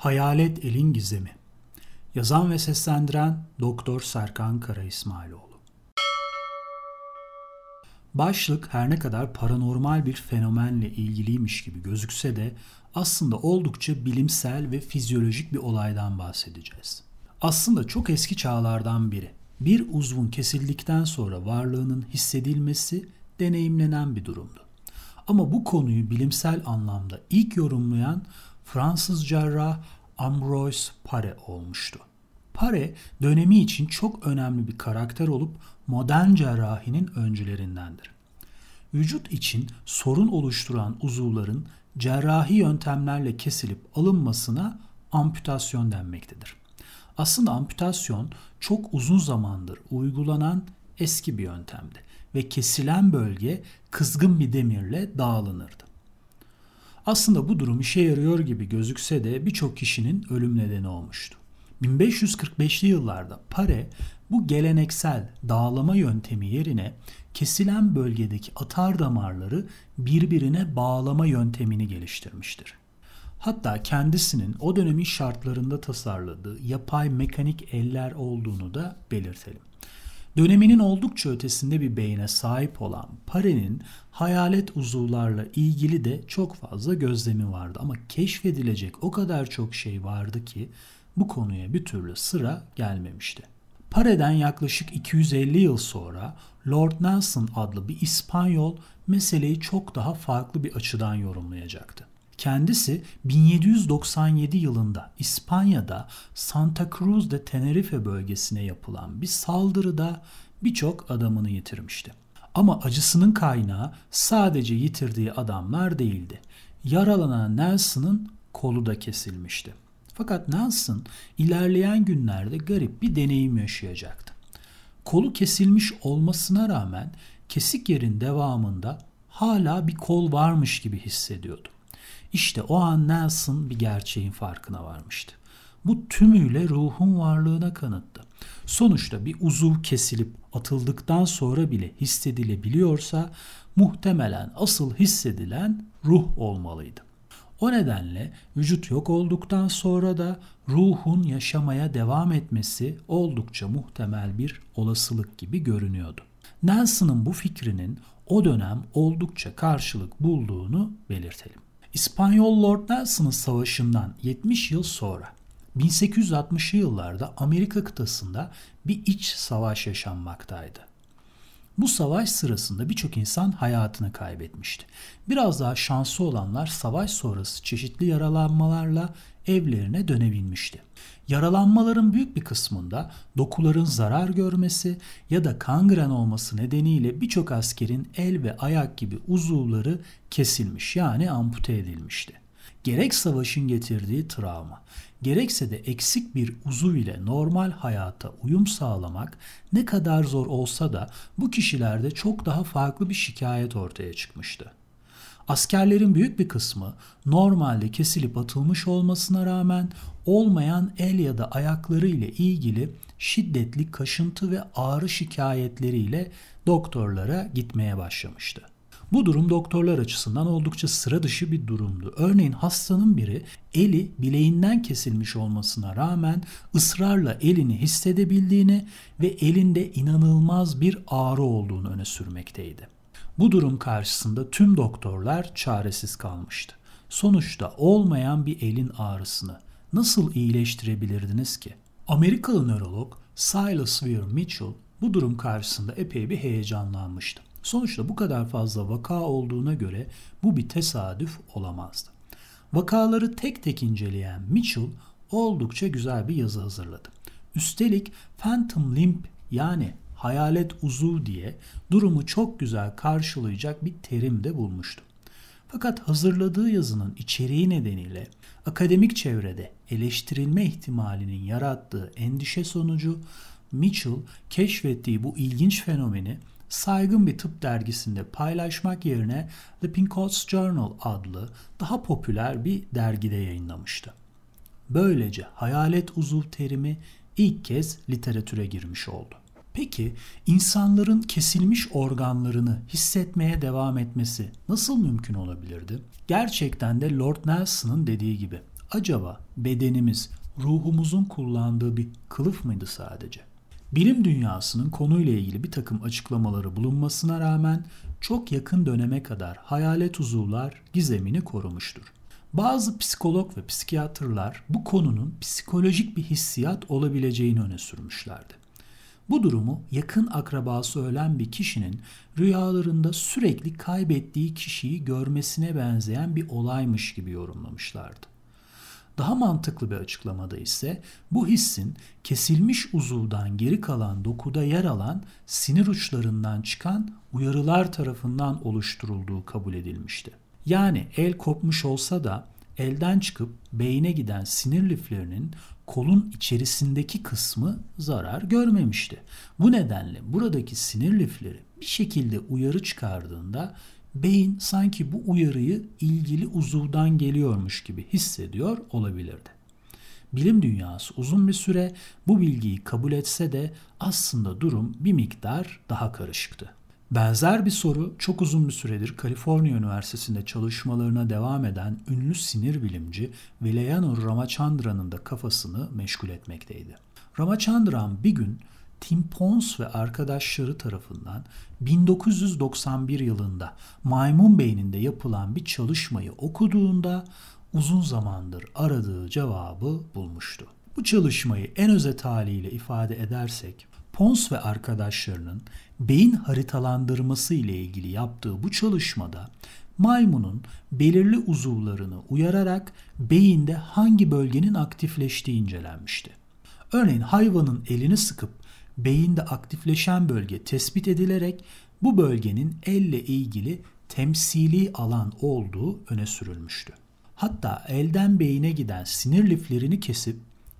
Hayalet Elin Gizemi Yazan ve seslendiren Doktor Serkan Kara İsmailoğlu Başlık her ne kadar paranormal bir fenomenle ilgiliymiş gibi gözükse de aslında oldukça bilimsel ve fizyolojik bir olaydan bahsedeceğiz. Aslında çok eski çağlardan biri. Bir uzvun kesildikten sonra varlığının hissedilmesi deneyimlenen bir durumdu. Ama bu konuyu bilimsel anlamda ilk yorumlayan Fransız cerrah Ambroise Pare olmuştu. Pare dönemi için çok önemli bir karakter olup modern cerrahinin öncülerindendir. Vücut için sorun oluşturan uzuvların cerrahi yöntemlerle kesilip alınmasına amputasyon denmektedir. Aslında amputasyon çok uzun zamandır uygulanan eski bir yöntemdi ve kesilen bölge kızgın bir demirle dağılınırdı. Aslında bu durum işe yarıyor gibi gözükse de birçok kişinin ölüm nedeni olmuştu. 1545'li yıllarda Pare bu geleneksel dağlama yöntemi yerine kesilen bölgedeki atar damarları birbirine bağlama yöntemini geliştirmiştir. Hatta kendisinin o dönemin şartlarında tasarladığı yapay mekanik eller olduğunu da belirtelim. Döneminin oldukça ötesinde bir beyne sahip olan Pare'nin hayalet uzuvlarla ilgili de çok fazla gözlemi vardı ama keşfedilecek o kadar çok şey vardı ki bu konuya bir türlü sıra gelmemişti. Pare'den yaklaşık 250 yıl sonra Lord Nelson adlı bir İspanyol meseleyi çok daha farklı bir açıdan yorumlayacaktı. Kendisi 1797 yılında İspanya'da Santa Cruz de Tenerife bölgesine yapılan bir saldırıda birçok adamını yitirmişti. Ama acısının kaynağı sadece yitirdiği adamlar değildi. Yaralanan Nelson'ın kolu da kesilmişti. Fakat Nelson ilerleyen günlerde garip bir deneyim yaşayacaktı. Kolu kesilmiş olmasına rağmen kesik yerin devamında hala bir kol varmış gibi hissediyordu. İşte o an Nelson bir gerçeğin farkına varmıştı. Bu tümüyle ruhun varlığına kanıttı. Sonuçta bir uzuv kesilip atıldıktan sonra bile hissedilebiliyorsa muhtemelen asıl hissedilen ruh olmalıydı. O nedenle vücut yok olduktan sonra da ruhun yaşamaya devam etmesi oldukça muhtemel bir olasılık gibi görünüyordu. Nelson'ın bu fikrinin o dönem oldukça karşılık bulduğunu belirtelim. İspanyol Lord Nelson'ın savaşından 70 yıl sonra 1860'lı yıllarda Amerika kıtasında bir iç savaş yaşanmaktaydı. Bu savaş sırasında birçok insan hayatını kaybetmişti. Biraz daha şanslı olanlar savaş sonrası çeşitli yaralanmalarla evlerine dönebilmişti. Yaralanmaların büyük bir kısmında dokuların zarar görmesi ya da kangren olması nedeniyle birçok askerin el ve ayak gibi uzuvları kesilmiş yani ampute edilmişti. Gerek savaşın getirdiği travma, gerekse de eksik bir uzuv ile normal hayata uyum sağlamak ne kadar zor olsa da bu kişilerde çok daha farklı bir şikayet ortaya çıkmıştı. Askerlerin büyük bir kısmı normalde kesilip atılmış olmasına rağmen olmayan el ya da ayakları ile ilgili şiddetli kaşıntı ve ağrı şikayetleriyle doktorlara gitmeye başlamıştı. Bu durum doktorlar açısından oldukça sıra dışı bir durumdu. Örneğin hastanın biri eli bileğinden kesilmiş olmasına rağmen ısrarla elini hissedebildiğini ve elinde inanılmaz bir ağrı olduğunu öne sürmekteydi. Bu durum karşısında tüm doktorlar çaresiz kalmıştı. Sonuçta olmayan bir elin ağrısını nasıl iyileştirebilirdiniz ki? Amerikalı nörolog Silas Weir Mitchell bu durum karşısında epey bir heyecanlanmıştı. Sonuçta bu kadar fazla vaka olduğuna göre bu bir tesadüf olamazdı. Vakaları tek tek inceleyen Mitchell oldukça güzel bir yazı hazırladı. Üstelik Phantom Limb yani hayalet uzuv diye durumu çok güzel karşılayacak bir terim de bulmuştu. Fakat hazırladığı yazının içeriği nedeniyle akademik çevrede eleştirilme ihtimalinin yarattığı endişe sonucu Mitchell keşfettiği bu ilginç fenomeni saygın bir tıp dergisinde paylaşmak yerine The Pincoats Journal adlı daha popüler bir dergide yayınlamıştı. Böylece hayalet uzuv terimi ilk kez literatüre girmiş oldu. Peki insanların kesilmiş organlarını hissetmeye devam etmesi nasıl mümkün olabilirdi? Gerçekten de Lord Nelson'ın dediği gibi acaba bedenimiz ruhumuzun kullandığı bir kılıf mıydı sadece? Bilim dünyasının konuyla ilgili bir takım açıklamaları bulunmasına rağmen çok yakın döneme kadar hayalet uzuvlar gizemini korumuştur. Bazı psikolog ve psikiyatrlar bu konunun psikolojik bir hissiyat olabileceğini öne sürmüşlerdi. Bu durumu yakın akrabası ölen bir kişinin rüyalarında sürekli kaybettiği kişiyi görmesine benzeyen bir olaymış gibi yorumlamışlardı. Daha mantıklı bir açıklamada ise bu hissin kesilmiş uzuvdan geri kalan dokuda yer alan sinir uçlarından çıkan uyarılar tarafından oluşturulduğu kabul edilmişti. Yani el kopmuş olsa da elden çıkıp beyine giden sinir liflerinin kolun içerisindeki kısmı zarar görmemişti. Bu nedenle buradaki sinir lifleri bir şekilde uyarı çıkardığında beyin sanki bu uyarıyı ilgili uzuvdan geliyormuş gibi hissediyor olabilirdi. Bilim dünyası uzun bir süre bu bilgiyi kabul etse de aslında durum bir miktar daha karışıktı. Benzer bir soru çok uzun bir süredir Kaliforniya Üniversitesi'nde çalışmalarına devam eden ünlü sinir bilimci Vilayanur Ramachandran'ın da kafasını meşgul etmekteydi. Ramachandran bir gün Tim Pons ve arkadaşları tarafından 1991 yılında maymun beyninde yapılan bir çalışmayı okuduğunda uzun zamandır aradığı cevabı bulmuştu. Bu çalışmayı en özet haliyle ifade edersek Pons ve arkadaşlarının beyin haritalandırması ile ilgili yaptığı bu çalışmada maymunun belirli uzuvlarını uyararak beyinde hangi bölgenin aktifleştiği incelenmişti. Örneğin hayvanın elini sıkıp beyinde aktifleşen bölge tespit edilerek bu bölgenin elle ilgili temsili alan olduğu öne sürülmüştü. Hatta elden beyine giden sinir liflerini kesip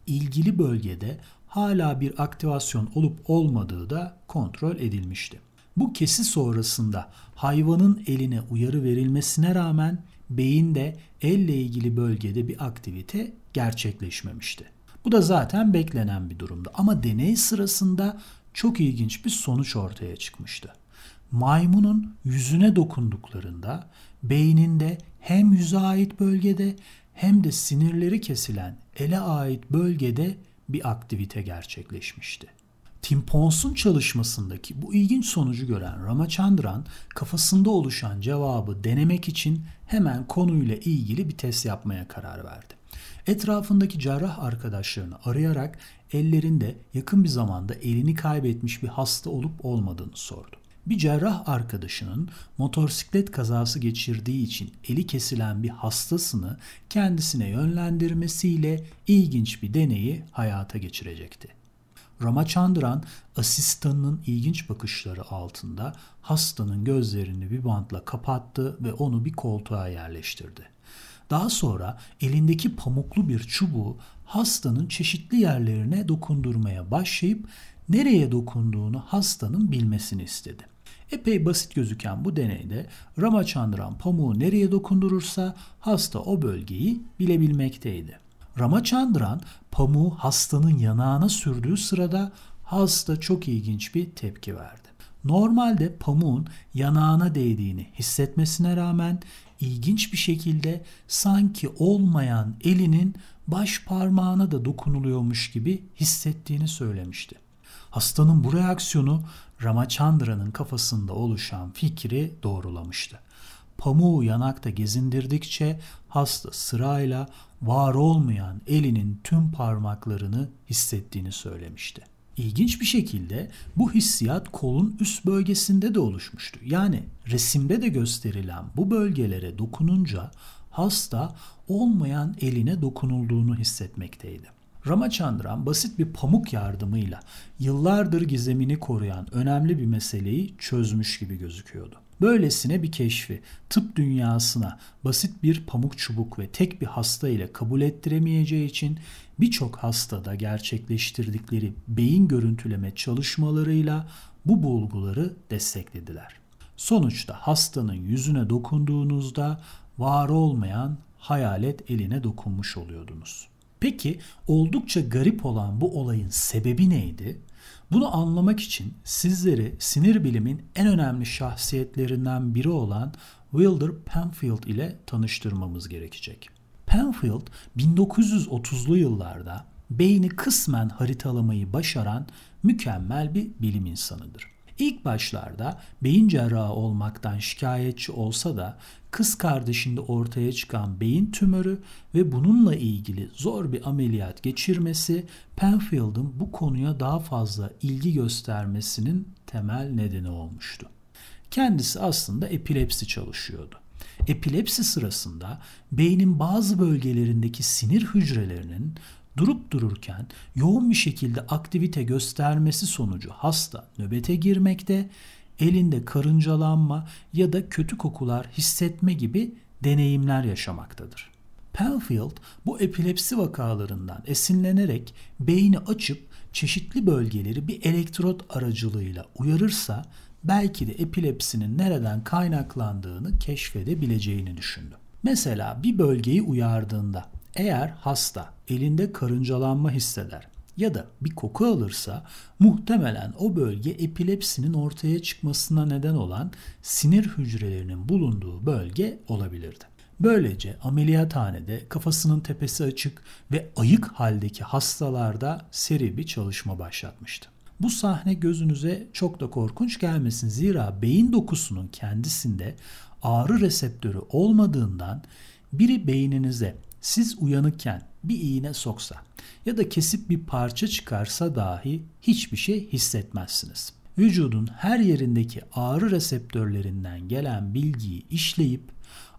ilgili bölgede hala bir aktivasyon olup olmadığı da kontrol edilmişti. Bu kesi sonrasında hayvanın eline uyarı verilmesine rağmen beyinde elle ilgili bölgede bir aktivite gerçekleşmemişti. Bu da zaten beklenen bir durumdu ama deney sırasında çok ilginç bir sonuç ortaya çıkmıştı. Maymunun yüzüne dokunduklarında beyninde hem yüze ait bölgede hem de sinirleri kesilen ele ait bölgede bir aktivite gerçekleşmişti. Tim Pons'un çalışmasındaki bu ilginç sonucu gören Ramachandran kafasında oluşan cevabı denemek için hemen konuyla ilgili bir test yapmaya karar verdi. Etrafındaki cerrah arkadaşlarını arayarak ellerinde yakın bir zamanda elini kaybetmiş bir hasta olup olmadığını sordu. Bir cerrah arkadaşının motosiklet kazası geçirdiği için eli kesilen bir hastasını kendisine yönlendirmesiyle ilginç bir deneyi hayata geçirecekti. Ramachandran asistanının ilginç bakışları altında hastanın gözlerini bir bantla kapattı ve onu bir koltuğa yerleştirdi. Daha sonra elindeki pamuklu bir çubuğu hastanın çeşitli yerlerine dokundurmaya başlayıp nereye dokunduğunu hastanın bilmesini istedi. Epey basit gözüken bu deneyde Ramachandran pamuğu nereye dokundurursa hasta o bölgeyi bilebilmekteydi. Ramachandran pamuğu hastanın yanağına sürdüğü sırada hasta çok ilginç bir tepki verdi. Normalde pamuğun yanağına değdiğini hissetmesine rağmen ilginç bir şekilde sanki olmayan elinin baş parmağına da dokunuluyormuş gibi hissettiğini söylemişti. Hastanın bu reaksiyonu Ramachandra'nın kafasında oluşan fikri doğrulamıştı. Pamuğu yanakta gezindirdikçe hasta sırayla var olmayan elinin tüm parmaklarını hissettiğini söylemişti. İlginç bir şekilde bu hissiyat kolun üst bölgesinde de oluşmuştu. Yani resimde de gösterilen bu bölgelere dokununca hasta olmayan eline dokunulduğunu hissetmekteydi. Ramachandran basit bir pamuk yardımıyla yıllardır gizemini koruyan önemli bir meseleyi çözmüş gibi gözüküyordu. Böylesine bir keşfi tıp dünyasına basit bir pamuk çubuk ve tek bir hasta ile kabul ettiremeyeceği için birçok hastada gerçekleştirdikleri beyin görüntüleme çalışmalarıyla bu bulguları desteklediler. Sonuçta hastanın yüzüne dokunduğunuzda var olmayan hayalet eline dokunmuş oluyordunuz. Peki oldukça garip olan bu olayın sebebi neydi? Bunu anlamak için sizleri sinir bilimin en önemli şahsiyetlerinden biri olan Wilder Penfield ile tanıştırmamız gerekecek. Penfield 1930'lu yıllarda beyni kısmen haritalamayı başaran mükemmel bir bilim insanıdır. İlk başlarda beyin cerrahı olmaktan şikayetçi olsa da kız kardeşinde ortaya çıkan beyin tümörü ve bununla ilgili zor bir ameliyat geçirmesi Penfield'ın bu konuya daha fazla ilgi göstermesinin temel nedeni olmuştu. Kendisi aslında epilepsi çalışıyordu. Epilepsi sırasında beynin bazı bölgelerindeki sinir hücrelerinin durup dururken yoğun bir şekilde aktivite göstermesi sonucu hasta nöbete girmekte, elinde karıncalanma ya da kötü kokular hissetme gibi deneyimler yaşamaktadır. Penfield bu epilepsi vakalarından esinlenerek beyni açıp çeşitli bölgeleri bir elektrot aracılığıyla uyarırsa belki de epilepsinin nereden kaynaklandığını keşfedebileceğini düşündü. Mesela bir bölgeyi uyardığında eğer hasta elinde karıncalanma hisseder ya da bir koku alırsa muhtemelen o bölge epilepsinin ortaya çıkmasına neden olan sinir hücrelerinin bulunduğu bölge olabilirdi. Böylece ameliyathanede kafasının tepesi açık ve ayık haldeki hastalarda seri bir çalışma başlatmıştı. Bu sahne gözünüze çok da korkunç gelmesin zira beyin dokusunun kendisinde ağrı reseptörü olmadığından biri beyninize siz uyanıkken bir iğne soksa ya da kesip bir parça çıkarsa dahi hiçbir şey hissetmezsiniz. Vücudun her yerindeki ağrı reseptörlerinden gelen bilgiyi işleyip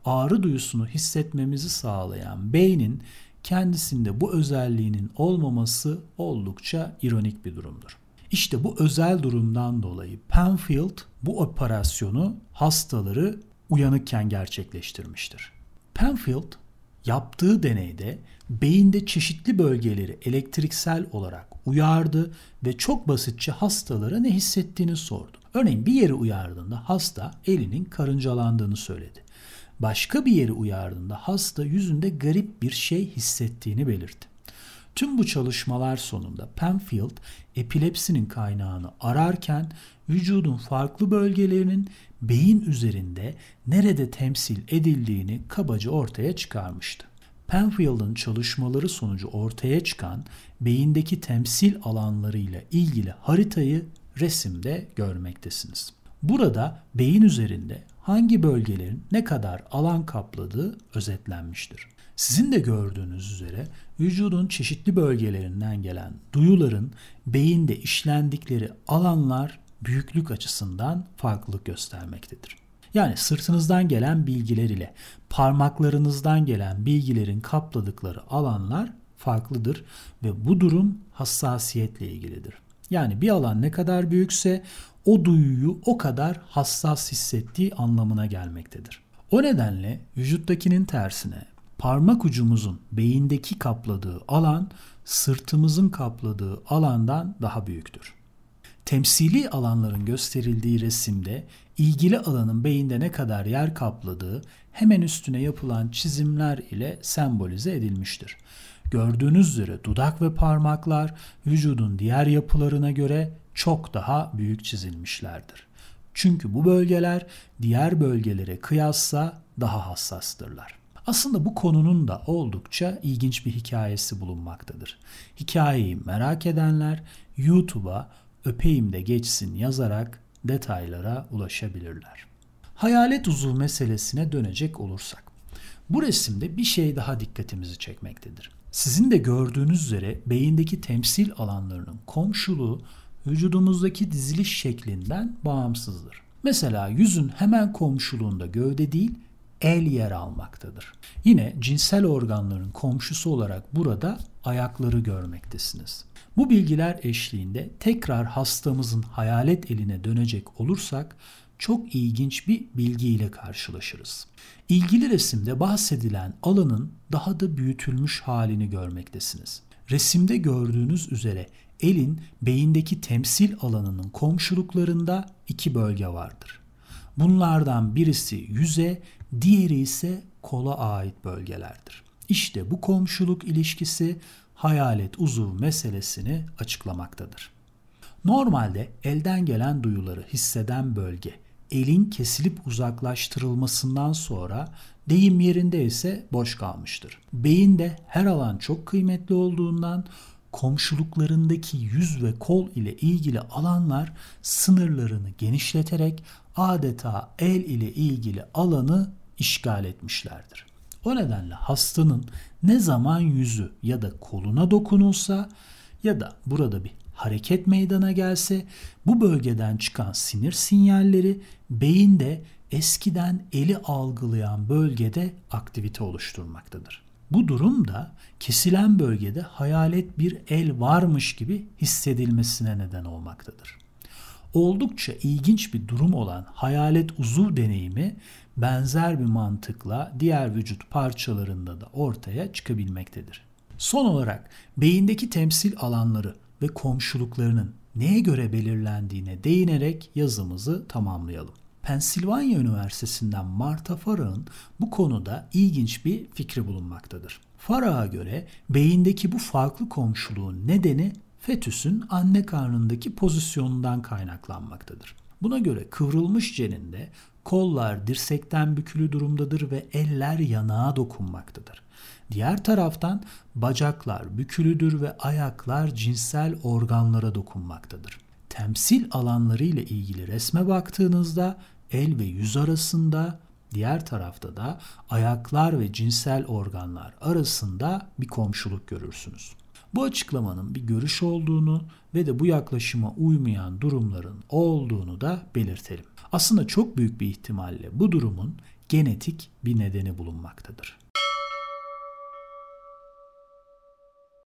ağrı duyusunu hissetmemizi sağlayan beynin kendisinde bu özelliğinin olmaması oldukça ironik bir durumdur. İşte bu özel durumdan dolayı Penfield bu operasyonu hastaları uyanıkken gerçekleştirmiştir. Penfield Yaptığı deneyde beyinde çeşitli bölgeleri elektriksel olarak uyardı ve çok basitçe hastalara ne hissettiğini sordu. Örneğin bir yeri uyardığında hasta elinin karıncalandığını söyledi. Başka bir yeri uyardığında hasta yüzünde garip bir şey hissettiğini belirtti. Tüm bu çalışmalar sonunda Penfield epilepsinin kaynağını ararken vücudun farklı bölgelerinin beyin üzerinde nerede temsil edildiğini kabaca ortaya çıkarmıştı. Penfield'ın çalışmaları sonucu ortaya çıkan beyindeki temsil alanlarıyla ilgili haritayı resimde görmektesiniz. Burada beyin üzerinde hangi bölgelerin ne kadar alan kapladığı özetlenmiştir. Sizin de gördüğünüz üzere vücudun çeşitli bölgelerinden gelen duyuların beyinde işlendikleri alanlar büyüklük açısından farklılık göstermektedir. Yani sırtınızdan gelen bilgiler ile parmaklarınızdan gelen bilgilerin kapladıkları alanlar farklıdır ve bu durum hassasiyetle ilgilidir. Yani bir alan ne kadar büyükse o duyuyu o kadar hassas hissettiği anlamına gelmektedir. O nedenle vücuttakinin tersine parmak ucumuzun beyindeki kapladığı alan sırtımızın kapladığı alandan daha büyüktür. Temsili alanların gösterildiği resimde ilgili alanın beyinde ne kadar yer kapladığı hemen üstüne yapılan çizimler ile sembolize edilmiştir. Gördüğünüz üzere dudak ve parmaklar vücudun diğer yapılarına göre çok daha büyük çizilmişlerdir. Çünkü bu bölgeler diğer bölgelere kıyasla daha hassastırlar. Aslında bu konunun da oldukça ilginç bir hikayesi bulunmaktadır. Hikayeyi merak edenler YouTube'a öpeyim de geçsin yazarak detaylara ulaşabilirler. Hayalet uzuv meselesine dönecek olursak. Bu resimde bir şey daha dikkatimizi çekmektedir. Sizin de gördüğünüz üzere beyindeki temsil alanlarının komşuluğu vücudumuzdaki diziliş şeklinden bağımsızdır. Mesela yüzün hemen komşuluğunda gövde değil, el yer almaktadır. Yine cinsel organların komşusu olarak burada ayakları görmektesiniz. Bu bilgiler eşliğinde tekrar hastamızın hayalet eline dönecek olursak çok ilginç bir bilgiyle karşılaşırız. İlgili resimde bahsedilen alanın daha da büyütülmüş halini görmektesiniz. Resimde gördüğünüz üzere elin beyindeki temsil alanının komşuluklarında iki bölge vardır. Bunlardan birisi yüze, diğeri ise kola ait bölgelerdir. İşte bu komşuluk ilişkisi hayalet uzuv meselesini açıklamaktadır. Normalde elden gelen duyuları hisseden bölge elin kesilip uzaklaştırılmasından sonra deyim yerinde ise boş kalmıştır. Beyinde her alan çok kıymetli olduğundan komşuluklarındaki yüz ve kol ile ilgili alanlar sınırlarını genişleterek adeta el ile ilgili alanı işgal etmişlerdir. O nedenle hastanın ne zaman yüzü ya da koluna dokunulsa ya da burada bir hareket meydana gelse bu bölgeden çıkan sinir sinyalleri beyinde eskiden eli algılayan bölgede aktivite oluşturmaktadır. Bu durum da kesilen bölgede hayalet bir el varmış gibi hissedilmesine neden olmaktadır. Oldukça ilginç bir durum olan hayalet uzuv deneyimi benzer bir mantıkla diğer vücut parçalarında da ortaya çıkabilmektedir. Son olarak beyindeki temsil alanları ve komşuluklarının neye göre belirlendiğine değinerek yazımızı tamamlayalım. Pensilvanya Üniversitesi'nden Marta Farah'ın bu konuda ilginç bir fikri bulunmaktadır. Farah'a göre beyindeki bu farklı komşuluğun nedeni fetüsün anne karnındaki pozisyonundan kaynaklanmaktadır. Buna göre kıvrılmış ceninde kollar dirsekten bükülü durumdadır ve eller yanağa dokunmaktadır. Diğer taraftan bacaklar bükülüdür ve ayaklar cinsel organlara dokunmaktadır. Temsil alanları ile ilgili resme baktığınızda el ve yüz arasında, diğer tarafta da ayaklar ve cinsel organlar arasında bir komşuluk görürsünüz. Bu açıklamanın bir görüş olduğunu ve de bu yaklaşıma uymayan durumların olduğunu da belirtelim. Aslında çok büyük bir ihtimalle bu durumun genetik bir nedeni bulunmaktadır.